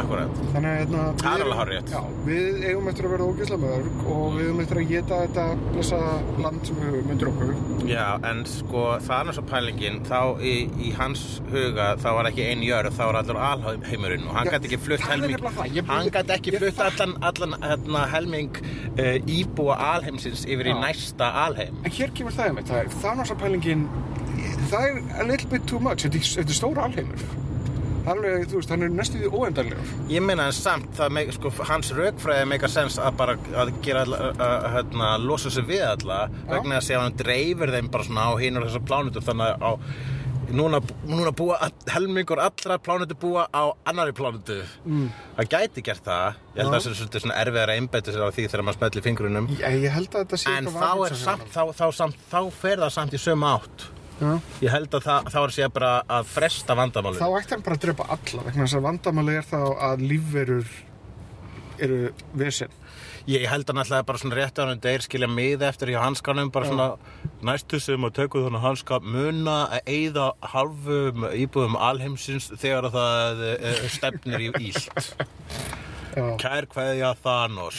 [SPEAKER 1] Akkurat
[SPEAKER 2] Þannig að hérna,
[SPEAKER 1] Það er
[SPEAKER 2] erum-
[SPEAKER 1] alveg.
[SPEAKER 2] Já, við eigum eftir að vera ógeðslega mörg og við eigum eftir að geta þetta blessa land sem við höfum undir okkur.
[SPEAKER 1] Já, en sko Thanos og pælingin þá í, í hans huga þá var ekki ein jörð, þá var allur alheimurinn og hann gæti ekki flutt
[SPEAKER 2] það er
[SPEAKER 1] helming
[SPEAKER 2] það.
[SPEAKER 1] Hann gæti ekki flutt
[SPEAKER 2] fatt-
[SPEAKER 1] allan, allan hérna, helming uh, íbúa alheimsins yfir í
[SPEAKER 2] Já.
[SPEAKER 1] næsta alheim
[SPEAKER 2] En hér kemur það einmitt, það er Thanos-pælingin, það er a little bit too much, þetta er, þetta er stóra alheimur. Alveg, þú veist, hann er næstu því óendanlegur.
[SPEAKER 1] Ég meina en samt, það meik, sko, hans raukfræði meika sens að bara að gera að, hérna, losa sig við alla vegna að hann dreifir þeim bara svona á hinur þessar plánutur þannig að á núna, núna búa helmingur allra plánutu búa á annari plánutu mm. það gæti gert það. Ég held að það sé svolítið svona erfiðar að einbeita sér á því þegar maður smellir fingrunum
[SPEAKER 2] Já, ég held að þetta sé
[SPEAKER 1] en þá er samt þá, þá, samt, þá fer það samt í sömu átt
[SPEAKER 2] Já.
[SPEAKER 1] ég held að það, þá er sér bara að fresta vandamálinu
[SPEAKER 2] Þá ætti hann bara að drepa alla, vegna þess að vandamáli er þá að lífverur eru vesen.
[SPEAKER 1] Ég held að náttúrulega bara svona rétt á hann deyr skilja miða eftir hjá hanskanum bara svona næstu sem að tökum þannig hanska muna að eyða halvum íbúðum alheimsins þegar að það eh, stefnir í ílt
[SPEAKER 2] Já.
[SPEAKER 1] Kær kveðja Thanos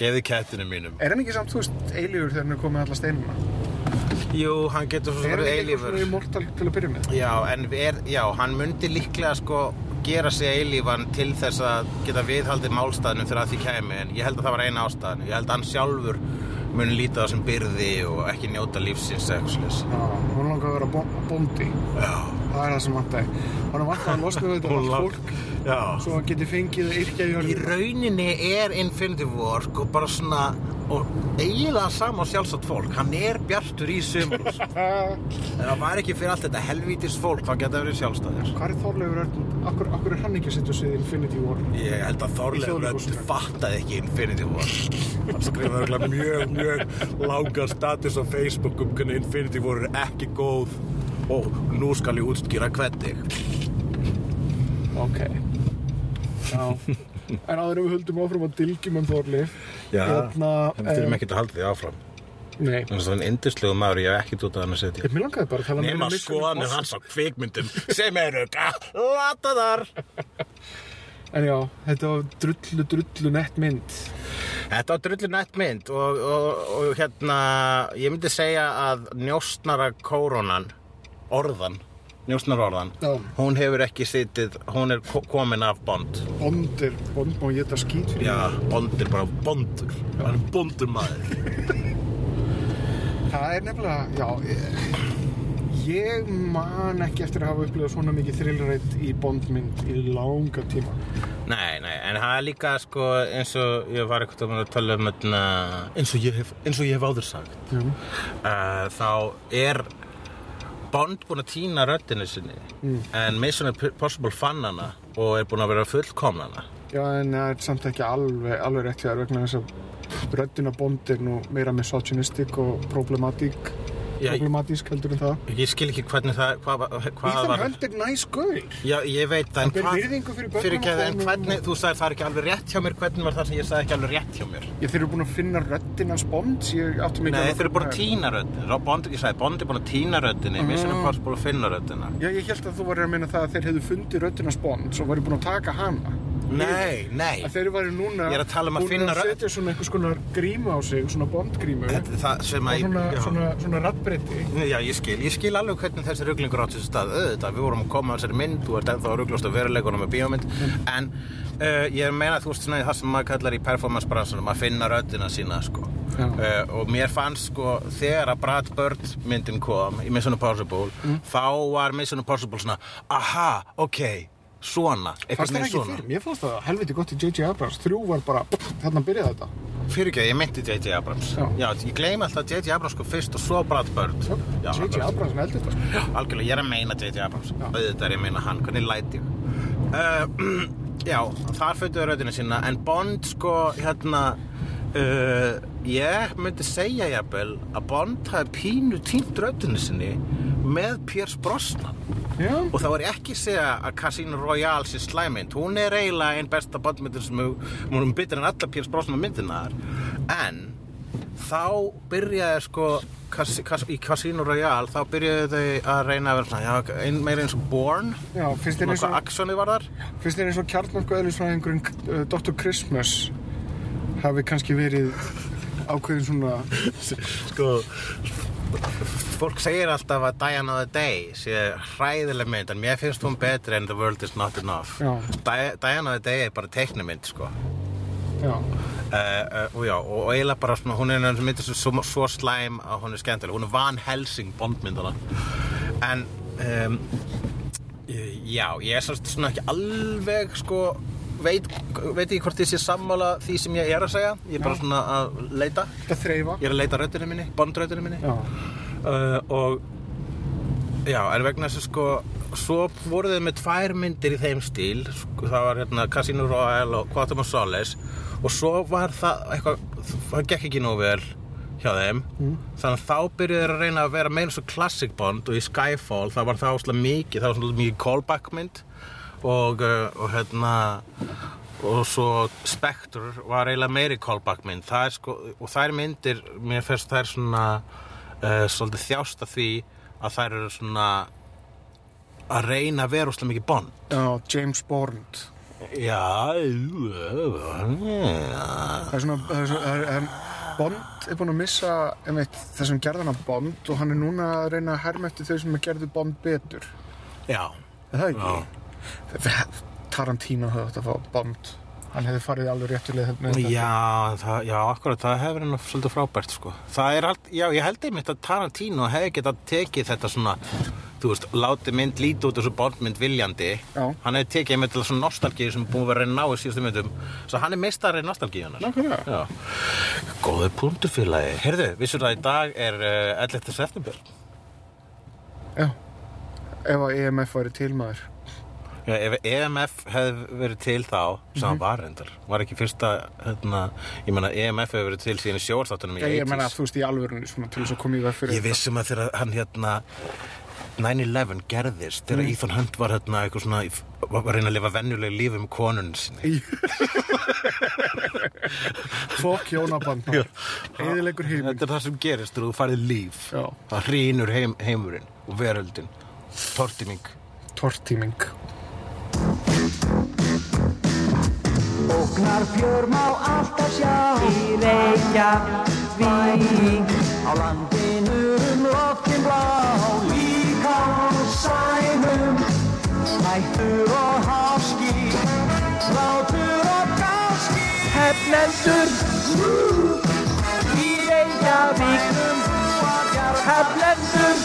[SPEAKER 1] Geði kettinu mínum
[SPEAKER 2] Er hann ekki samt, þú veist, eilífur þegar hann er komið alla steinuna?
[SPEAKER 1] Jú, hann getur svo
[SPEAKER 2] Er
[SPEAKER 1] verið
[SPEAKER 2] hann ekki eitthvað
[SPEAKER 1] eilífur
[SPEAKER 2] svona immortal til að byrja með?
[SPEAKER 1] Já, en er, já, hann myndi líklega sko gera sig eilífan til þess að geta viðhaldið málstæðnum þegar að því kæmi en ég held að það var eina ástæðan ég held að hann sjálfur mun líta á sem byrði og ekki njóta lífsins eitthvað.
[SPEAKER 2] Já, hún langar að vera bó- bóndi.
[SPEAKER 1] Já.
[SPEAKER 2] Það er það sem vantaði. Hún vantaði að losna við þetta allt fólk
[SPEAKER 1] Já.
[SPEAKER 2] svo hann geti fengið að yrkja í
[SPEAKER 1] rauninni er Infinity War sko bara svona og eiginlega sama á sjálfsagt fólk hann er bjartur í sumarús en það var ekki fyrir allt þetta helvítis fólk þá geta verið sjálfstæðir
[SPEAKER 2] Hvað er Þorleifur Örn? Akkur, akkur er hann ekki að setja sig í Infinity War?
[SPEAKER 1] Ég held að Þorleifur
[SPEAKER 2] Þjóðleikhúsinu.
[SPEAKER 1] fattaði ekki Infinity War Hann skrifaði örugglega mjög, mjög langan status á Facebook um hvernig Infinity War er ekki góð og nú skal ég útskýra hvernig
[SPEAKER 2] Ok. Já. en áður við höldum áfram að dilgjum um Þorleif. Hérna,
[SPEAKER 1] Við þurfum
[SPEAKER 2] em,
[SPEAKER 1] ekki að halda því áfram
[SPEAKER 2] Nei.
[SPEAKER 1] Þannig að það er indislegu maður ég hef ekkert út af hann að setja
[SPEAKER 2] Ég, langaði bara að tala
[SPEAKER 1] Nema
[SPEAKER 2] meira um Mission
[SPEAKER 1] skoðanir hans á kvikmyndum sem eru lataðar
[SPEAKER 2] En já, þetta var drullu, drullu nett mynd.
[SPEAKER 1] Þetta var drullu nætt mynd og, og, og hérna, ég myndi segja að njóstnara kórónan, orðan, njóstnara orðan,
[SPEAKER 2] Já.
[SPEAKER 1] hún hefur ekki sitið, hún er ko- komin af Bond.
[SPEAKER 2] Bond er, Bond má geta skít fyrir
[SPEAKER 1] Já, Bond er bara Bondur, hann er Bondur maður.
[SPEAKER 2] Það er nefnilega, já, ég, ég man ekki eftir að hafa upplifað svona mikið thrillrætt í Bondmynd í langa tíma.
[SPEAKER 1] Nei, nei, en það er líka sko eins og ég var eitthvað að tala um hérna, eins og ég hef, eins og ég hef áður sagt.
[SPEAKER 2] Já.
[SPEAKER 1] uh, þá er Bond búinn að týna röddinu sinni en Mission Impossible fann hana og er búinn að vera fullkomna hana
[SPEAKER 2] Já, en það er samt ekki alveg, alveg rétt hjá þér vegna þess að röddina Bond er nú meira misogynistic og problematík, problematísk heldur en það.
[SPEAKER 1] ég skil ekki hvernig það hvað, hvað
[SPEAKER 2] Ethan
[SPEAKER 1] var
[SPEAKER 2] Hunt er nice girl.
[SPEAKER 1] Já, ég veit það, en
[SPEAKER 2] virðingu fyrir og
[SPEAKER 1] en hvernig,
[SPEAKER 2] og-
[SPEAKER 1] þú sagði það er ekki alveg rétt hjá mér hvernig var það sem ég sagði ekki alveg rétt hjá mér
[SPEAKER 2] Ég þeir eru búin að finna röddinn hans Bond, ég
[SPEAKER 1] Nei,
[SPEAKER 2] ekki
[SPEAKER 1] þeir eru búin að týna röddinu Bond, ég sagði, Bond er búin að týna röddinu Mission Impossible að finna röddina
[SPEAKER 2] Já, ég held að þú varir að meina það að þeir hefðu fundið röddinn hans Bond svo varir búin að taka hana.
[SPEAKER 1] Nei, nei.
[SPEAKER 2] Að þeir varir núna
[SPEAKER 1] Ég er að tala um að finna
[SPEAKER 2] að setja svona einhvers konar grímu á sig, svona Bond-grímu.
[SPEAKER 1] Þetta er það sem að
[SPEAKER 2] svona,
[SPEAKER 1] já.
[SPEAKER 2] svona, svona rattbreytti.
[SPEAKER 1] Já, ég skil, ég skil alveg hvernig þessi rugglingur átt þessi stað. Auðvitað, við vorum að koma á þessari mynd þú ert ennþá að rugglast á veruleikunum með bíómynd. En uh, ég meina að þú veist svona það sem maður kallar í performance bransunum að finna röddina sína sko. Uh, og mér fannst sko þegar að Brad Bird myndin kom í Mission Impossible þá var Mission Impossible svona aha, ok, svona
[SPEAKER 2] Fannst
[SPEAKER 1] eitthvað
[SPEAKER 2] það ekki
[SPEAKER 1] svona
[SPEAKER 2] fyrir? Mér fannst það helviti gott í J.J. Abrams. Þrjú var bara, þarna byrjaði þetta.
[SPEAKER 1] fyrir ekki, ég meinti J.J. Abrams
[SPEAKER 2] Já.
[SPEAKER 1] ég gleymi alltaf J.J. Abrams sko fyrst og svo Brad Bird Já,
[SPEAKER 2] J.J. Abrams heldur þetta. sko.
[SPEAKER 1] algjörlega, ég er að meina J.J. Abrams
[SPEAKER 2] Já.
[SPEAKER 1] auðvitað er ég að meina hann, hvernig læt ég uh, já, þar fötuðu röddina sína en Bond sko hérna uh, ég myndi segja jafnvel að Bond hafi pínu tínt röddina sinni með Pierce Brosnan.
[SPEAKER 2] Já,
[SPEAKER 1] og þá er ég ekki að segja að Casino Royale sé slæmynd, hún er eiginlega einn besta bondmyndin sem hún er byttir en alla Pierce Brosnan myndinar en þá byrjaði sko kas, kas, í Casino Royale þá byrjaði þau að reyna að vera ein, meira eins og Bourne.
[SPEAKER 2] Já, finnst þér
[SPEAKER 1] svona
[SPEAKER 2] eins
[SPEAKER 1] hvað
[SPEAKER 2] og,
[SPEAKER 1] aksjónið var þar?
[SPEAKER 2] Finnst þér eins og kjarnorku eðlisfræðingurinn uh, Dr. Christmas hafi kannski verið ákveðin svona,
[SPEAKER 1] sko fólk segir alltaf að Diana the Day sé hræðileg mynd en mér finnst hún betri en The World is Not Enough. Di Diana the Day er bara teiknumynd sko.
[SPEAKER 2] Já,
[SPEAKER 1] Uh, uh, já, og, eiginlega bara svona, hún er eins og myndir svo, svo slæm að hún er skemmtileg, hún er Van Helsing bondmyndana en um, já, ég er svona ekki alveg sko veit, veit ekki hvort ég sé sammála því sem ég er að segja, ég er bara svona að leita,
[SPEAKER 2] þreifa.
[SPEAKER 1] ég er að leita röddinu minni bondröddinu minni.
[SPEAKER 2] Já,
[SPEAKER 1] uh, og já, en vegna þess að sko svo voru þau með tvær myndir í þeim stíl sko, það var hérna Casino Royale og Quantum of Solace og svo var það eitthvað, það gekk ekki nóg vel hjá þeim. Þannig að þá byrjuðu þeir að reyna að vera meira svo classic bond og í Skyfall það var það áslega mikið, það var svona mikið callback mynd og, uh, og hérna og svo Spectre var eiginlega meiri callback mynd það er sko, og þær myndir mér finnst þær svona uh, svolítið þjást af því að þær eru svona að reyna að vera úrslega mikið bond
[SPEAKER 2] já, James Bond.
[SPEAKER 1] já
[SPEAKER 2] Það er svona, það er er, er, Bond er búin að missa einmitt, þessum gerðana Bond og hann er núna að reyna að herma eftir þau sem gerðu Bond betur.
[SPEAKER 1] já,
[SPEAKER 2] Er það ekki? Tarantino höfði átt að fá Bond. hann hefði farið alveg þetta
[SPEAKER 1] Já, það, já, akkurat, það hefur nú svolítið frábært, sko. Það er allt, já, ég held einmitt að Tarantino hefði getað tekið þetta svona, þú veist, látið mynd lítið út þessu bondmynd viljandi.
[SPEAKER 2] Já.
[SPEAKER 1] Hann hefði tekið einmitt svona nostalgíu sem búið að að ná í síðustu myndum. Svo hann er meistarið nostalgíunar. Já. Góður punktur félagi. Heyrðu, vissur það í dag er uh, 11. september.
[SPEAKER 2] Já, ef að EMF væri til maður
[SPEAKER 1] Já, ef EMF hefði verið til þá, sem hann var reyndar, var ekki fyrsta, hérna, ég meina EMF hefði verið til síðan í sjóarstáttunum í
[SPEAKER 2] Já, ég
[SPEAKER 1] 80s.
[SPEAKER 2] menna, þú veist, í alvörunni svona, til þess að koma í veg fyrir
[SPEAKER 1] Ég vissum að þegar hann hérna 9-11 gerðist þegar Ethan Hunt var hérna eitthvað svona var að reyna að lifa venjulegu lífi með konunni sinni.
[SPEAKER 2] Fokk hjónaband Eðilegur heiminn
[SPEAKER 1] Þetta er það sem gerist þegar þú farið líf.
[SPEAKER 2] Já.
[SPEAKER 1] það hrýnur heim, heimurinn og veröldin. Tortiming
[SPEAKER 2] Tortíming
[SPEAKER 5] Ógnar fjör má alltaf sjá Í Reykjavík. Á landinu um loftin blá Líka á sænum. Hættur og háski Látur og gáski Hefnendur Í lendast þess Hefnendur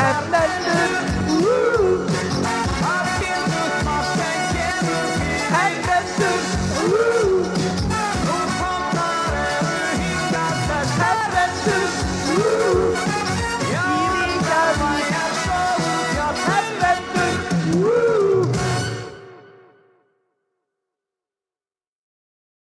[SPEAKER 5] Hefnendur